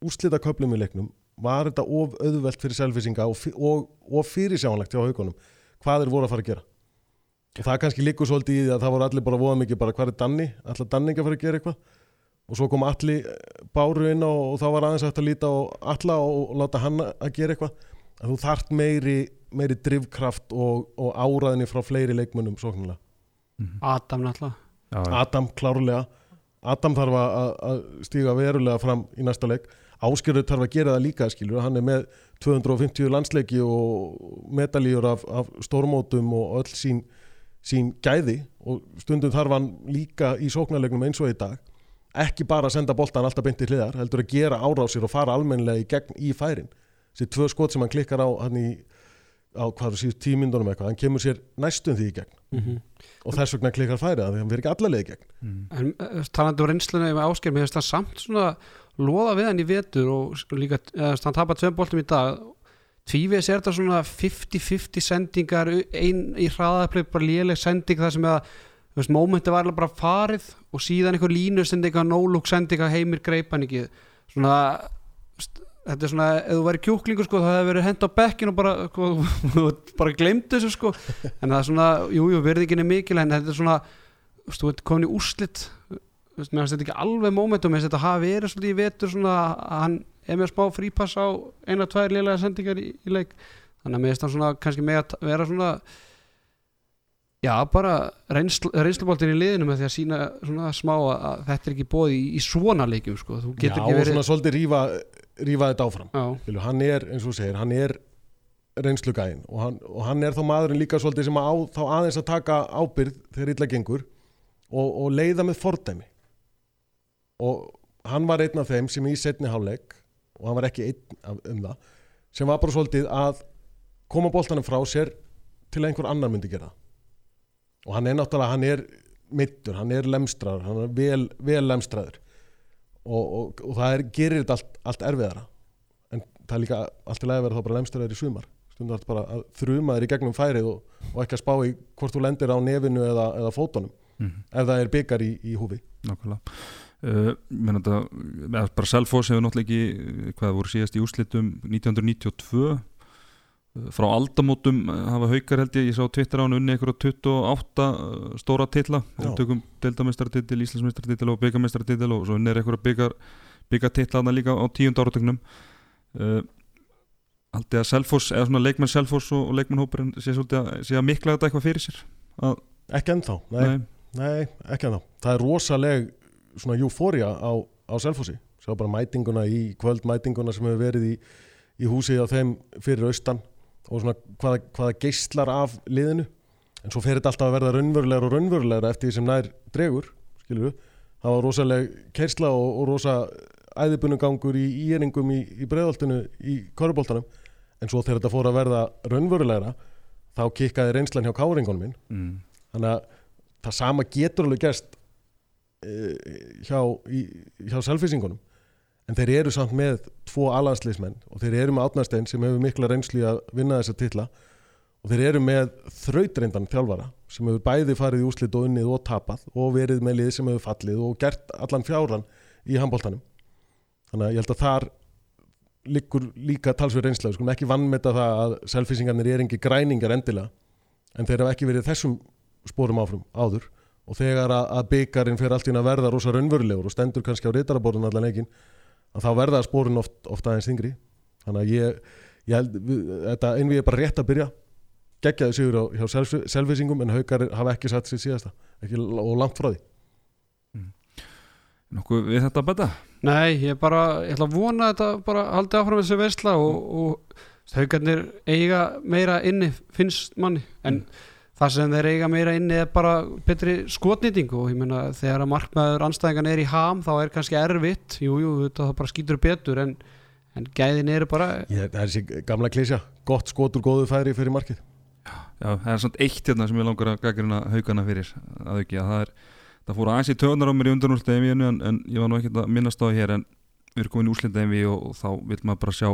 úrslita köplum í leiknum var þetta of auðvelt fyrir selfisinga og, og, og fyrirsjánlegt hjá haugunum hvað þeir voru að fara að gera. Og það kannski líkur svolítið í því að það voru allir bara voða mikið bara hvað er Danni, allar Danni ekki að fara að gera eitthvað og svo kom allir báru inn og, og þá var aðeins hægt að líta á alla og, og láta hann að gera eitthvað. Að þú þart meiri, meiri drivkraft og, og áraðinni frá fleiri leikmönnum sóknulega. Adam náttúrulega. Já. Adam klárlega. Adam þarf að, stíga verulega fram í næsta leik. Áskerður þarf að gera það líka skilur, hann er með 250 landsleiki og medalíur af, af stórmótum og öll sín, sín gæði. Og stundum þarf hann líka í sóknarleiknum eins og í dag ekki bara að senda boltan alltaf beint í hliðar heldur að gera árásir og fara almennilega í gegn í færin. Þessi tvö skot sem hann klikkar á hann í á hvað er síðust tímyndunum eitthvað, hann kemur sér næstum því í gegn. Mm og þess vegna klikkar færið að hann verður ekki allalega í gegn. Mm. En uh, talandi um reynslunni með ásker mér finnst það samt svona loða við hann í vetur og líka, eða, hann tapar tveim boltum í dag. Tvívis er þetta svona 50-50 sendingar ein í hraðaplöf, bara léleg sending það sem að þú veist, mómenti var alveg bara farið og síðan einhver línu sendinga no-look sendinga heimir greipan ekki. Svona þetta er svona, ef þú væri kjúklingur sko, það hefði verið hend á bekkin og bara sko, <laughs> bara glemt þessu sko. En það er svona, jú, jú, verðingin er mikil en þetta er svona, þú veist, þú ert komin í úrslit. Þú veist, mér finnst þetta ekki alveg finnst þetta hafi verið svolítið í vetur svona, hann er með smá frípass á eina, tvær lélega sendingar í, í leik. Þannig að mér finnst hann svona kannski með að vera svona já, bara reynsl, reynsluboltin í liðinu með því að sína svona smá að, þetta er ekki bóði í, í svona leikjum sko, Já, og verið svona svolítið rífa, rífa þetta áfram. Skilu, hann er, eins og segir, hann er reynslugæðin og hann, og hann er þá maðurinn líka svolítið sem á, þá aðeins að taka ábyrð þegar illa gengur og, og leiða með fordæmi. Og hann var einn af þeim sem í setni hálfleik og hann var ekki einn af, um það sem var bara svolítið að koma boltanum frá sér til einhver annar myndi gera það. Og hann er náttúrulega, hann er mittur, hann er lemstraður, hann er vel, vel lemstraður. Og, og, og það er, gerir þetta allt, allt erfiðara. En það er líka allt í lagi að vera þá bara lemstraður í sumar. Stundum þetta bara að þruma þér í gegnum færið og, og ekki að spá í hvort þú lendir á nefinu eða, eða fótunum Mhm. ef það er byggar í, í húfi. Nákvæmlega. Uh, þetta, bara Selfoss hefur náttúrulega ekki, hvað voru síðast í úrslitum? 1992 uh, frá aldamótum uh, hafa haukar held ég, ég sá Twitter á hann unni ykkur á 28 uh, stóra titla. Já. við tökum deildamestartitil, Íslandsmestartitil og byggamestartitil og svo unni er ykkur að byggar byggatitla þarna líka á tíund áratögnum uh, haldið að Selfoss, eða svona leikmenn Selfoss og, og leikmennhópurinn sé sé að mikla þetta eitthvað fyrir sér? Að, ekki ennþá, nei, nei. ekki ennþá. Það er rosaleg svona eufória á, á Selfossi. Sjá bara mætinguna í kvöldmætinguna sem hefur verið í, í húsi á þeim fyrir austan og svona hvaða, hvaða geislar af liðinu. En svo fer þetta alltaf að verða raunverulegur og raunverulegur eftir því sem nær dregur skilur við, það var rosaleg kersla og, og rosa æðibunugangur í íeringum í, í breiðoltinu í korfuboltanum en svo þegar þetta fór að verða raunverulegra þá kikkaði reynslan hjá káringunum minn mm, þannig að það sama getur alveg gerst uh, hjá, í, hjá selfisingunum en þeir eru samt með tvo alansliðsmenn og þeir eru með átnarstein sem hefur mikla reynslu í að vinna þessa titla. Og þeir eru með þrautreyndan þjálfara sem hefur bæði farið í úslit og unnið og tapað og verið með lið sem hefur fallið og gert allan fjáran í handbóltanum þannig að ég held að þar liggur líka talsverð reynsla. Við skulum ekki vannmeta það að selfisingarnir er engi græningar endilega en þeir hafa ekki verið þessum spórum áfram áður. Og þegar að, byggarinn fyrir allt í að verða rosa raunverulegur og stendur kannski á reytaraborðun allan leikin að þá verða spórin oft, oft aðeins þingri þannig að ég, ég held við, þetta einvið er bara rétt að byrja. Geggjaði sigur á, hjá self, selfisingum en haukar hafa ekki satt sér síðasta. Ekki, og langt frá því. Nokkuð við þetta betta Nei, ég bara, ég ætla að vona að þetta bara haldi áfram þessu versla og, og haugarnir eiga meira inni finnst manni. En það sem þeir eiga meira inni er bara betri skotnýting og ég meina þegar að markmaður anstæðingan er í ham þá er kannski erfitt, jú, jú, það bara skýtur betur en, en gæðin eru bara Ég, það er þessi gamla klísja, gott skot úr góðu færi fyrir markið. Já, það er svona eitt hérna sem ég langar að gaggrina haugana fyrir að auki að það er það fór aðeins í töðunar á mér í undanúrslega en, en ég var nú ekkert að minnast á það hér en við erum komin í úrslinda og, og þá vil maður bara sjá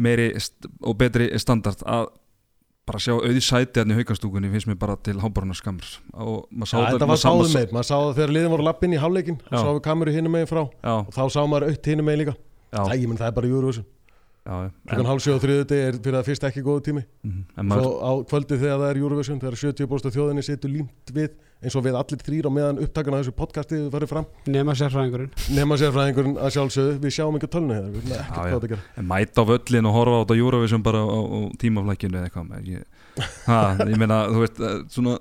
meiri og betri standard. Að bara sjá auði sæti hérna í haugastúkunni finnst mér bara til hábarnar skamr og maður sá ja, það var sáðum með, maður sá það þegar liðin voru lappinn í hálfleikin Já. sá við kameru hinum megin frá Já, og þá sá maður aukt hinum megin líka. Æ, ég menn það er bara Eurovision klukkan hálf sjö og þriðuti er fyrir það fyrst ekki góðu tími. Mhm, svo maður, á kvöldi þegar það er Eurovision þegar 70% þjóðinni situr límt við eins og við allir þrýr á meðan upptakan af þessu podcasti farið fram. Nema sérfræðingurinn. Nema sérfræðingurinn að sjálfsögðu. Við sjáum ekki á tölnu hér, við veitum ekkert hvað þetta gera en mæta á völlin og horfa á þetta Eurovision bara á, á, á tímaflækjunu eða eitthvað ég, ha, ég meina þú veist eh, svona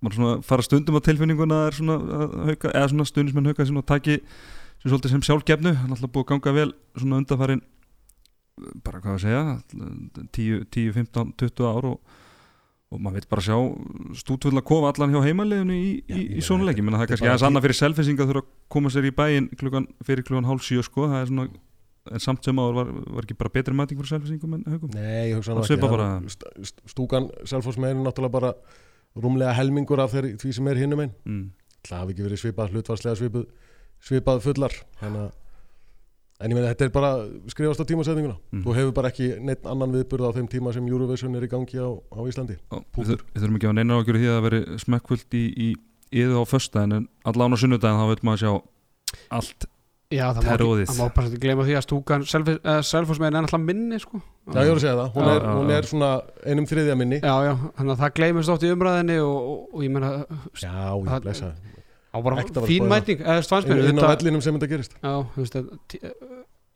maður svona fara stundum á tilfinninguna að er svona að hauka, eða svona stundismenn hauka sem að taki sem sjálfgefnu. Hann er alltaf búið að ganga vel svona undanfarin bara hvað að segja 10, 10 15, 20 ár og, og maður veit bara sjá stútvöld að kofa allan hjá heimaliðinu í, í, í svona leiki, menn það er kannski aðeins annað fyrir selfinsinga þurfa að koma sér í bæinn klukkan, fyrir klukkan hálf sjö sko, það er svona en samt sem áður var, var ekki bara betri mæting fyrir selfinsingum en haugum Nei, ég hugsa Það ekki Stúkan Selfoss með er náttúrulega bara rúmlega helmingur af þeir, því sem er hinum einn mm. Það hafi ekki verið svipað hlutvarslega svipað, svipað fullar. Þannig að En ég meina þetta er bara skrifast á tímasetninguna Mm. Þú hefur bara ekki neitt annan viðburð á þeim tíma sem Eurovision er í gangi á, á Íslandi við, þurfum ekki að neina ákjör í því að það veri smekkfullt í, í yðu á föstudaginn en allan á sunnudaginn þá vil maður sjá allt Já, það má, ekki, Teróðið. það má bara ekki gleyma því að stúkan selfosmeðin er alltaf minni sko. Já, ég voru að segja það, hún Já, er, já, hún já. er svona einum þriðja minni já, já, þannig að það gleymist oft í umræðinni og, og, og ég meina Já, ég Það- blessa á bara var fín mæting Inn á vellinum sem þetta gerist. Já, þú veist að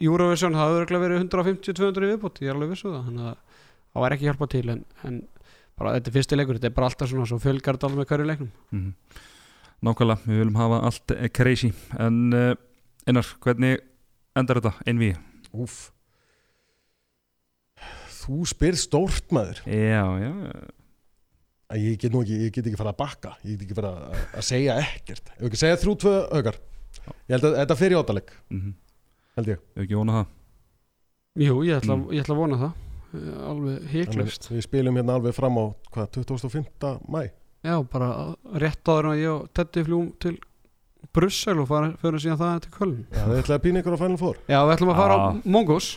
Eurovision það hefur örugglega verið 150-200 í viðbútt ég er alveg vissu það þannig að það var ekki hjálpa til en, en bara þetta er fyrsti leikur þetta er bara alltaf svona svo fjölgar þetta alveg með hverju leiknum. Mm. Nákvæmlega, við viljum hafa allt crazy. En uh, Einar, hvernig endar þetta einví? Úf Þú spyr stórt maður. Já, já, að ég get nú ekki, ég get ekki fara að bakka ég get ekki fara að, að segja ekkert. Ef ekki segja þrjú tvö aukar ég held að þetta fer í átaleg mm held ég. Ef ekki vona það? Jú, ég ætla, Mm. ég ætla að vona það. Eh, alveg heiklust við spilum hérna alveg fram á hvað, 25. mæ Já, bara rétt áður en að ég og Teddy fljúum til Brussel og fara, fyrir síðan það til Köln. Já, þið ætlaði að pína ykkur á Final Four. Já, við ætlum að fara á Ah. Mongos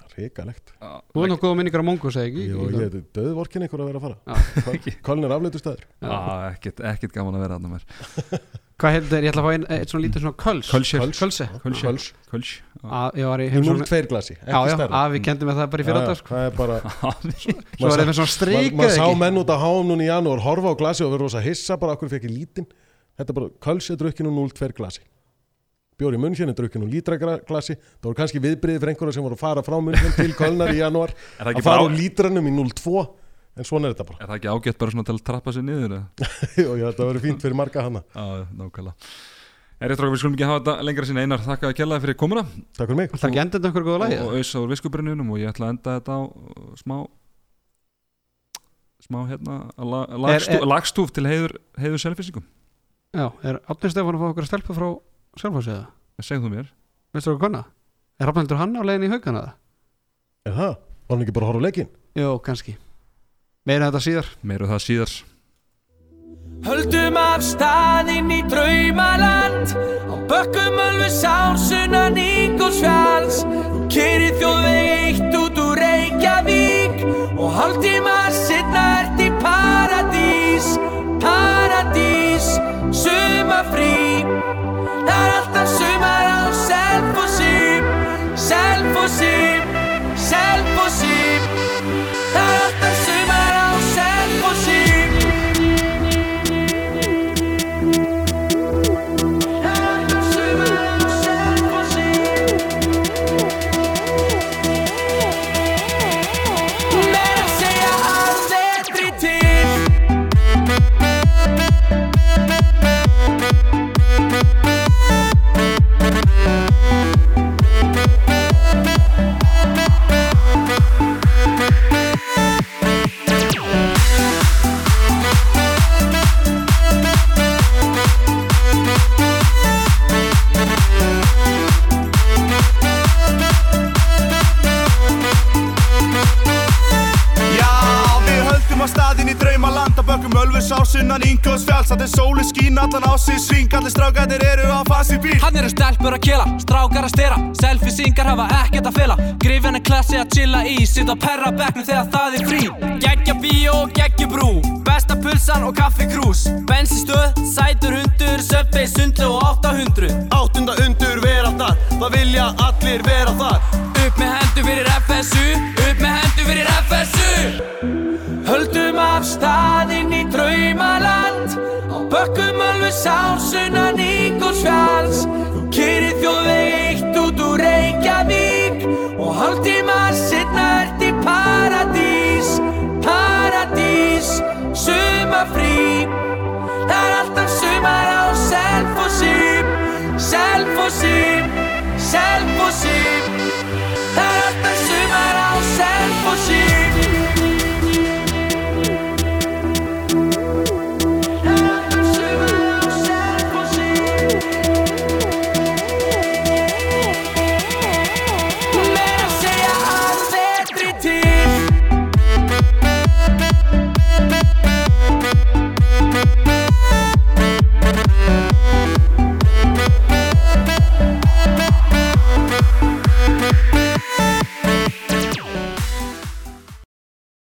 Það er hrikalegt Þú er á minningar á Mongos, eða ekki? Jú, ég er döðvorkin ykkur að vera að fara. Köln er afleitu staður. Ekkert, ekkert gaman að vera þarna mér <laughs> Hvað heldur, ég ætla að fá einn eitt svona lítið svona köls. Köls Kölsch. Að- Ég var í Í heimsókn 0-2 glasi, að við kendum það bara í já, sko. Það er bara <laughs> Svo var það svona mað eða sá menn út að háum núna í janúar horfa á glasi og vera rosa hissa bara okkur fekk ég lítinn? Þetta er bara, Köls er drukkinu 0-2 glasi Bjóri München er drukkinu lítra gra- glasi Það voru kannski viðbriði fyrir einhverja sem voru að fara frá München til Kölnar í janúar. <laughs> Er það að ekki, fara úr lítranum í 0-2 en svona er þetta bara. Er það ekki ágætt bara svona til að trappa sér niður? eða? og ég held að það verið fínt fyrir marga hana. Já, nákvæmlega. Er rétt ráð, við skulum ekki hafa þetta lengra sinna einar Þakka að kjallaði fyrir komuna. Takk fyrir mig. Það ekki enda þetta einhver góða og, lagi og auðsa úr viskubrinnunum og ég ætla að enda þetta á uh, smá smá hérna la, lagstú, lagstúf til heiður, heiður selfisingum Já, er Átni Stefán að fá okkur að stelpa frá sjálfhásið eða? segðu þú mér Veistu okkur hvenna? Er Rafnaldur hann á leiðin í haugana það? Er það? Var hann ekki bara að horfa á leikinn? Jó, kannski Meira þetta síðar meiru það síðar Höldum af staðinn í draumaland Á bökkum öllu sársunan Ingolsfjalls Þú keirir þjóðveg eitt út úr Reykjavík Og hálftíma Dansandi sóli skín allan á sig Sving allir strákanir eru á fasi bíl. Hann eru stelpur að kela, strákar að stera. Selfie-singar hafa ekkert að fela. Grifjan er klassi að chilla í Sitt á perra bekknu þegar það er frí. Geggja bíó og geggja brú. Besta pulsan og kaffi krús. Bensinstöð, sætur hundur Söpvei, sundlu og 800 Áttunda undur vera þar. Það vilja allir vera þar alltaf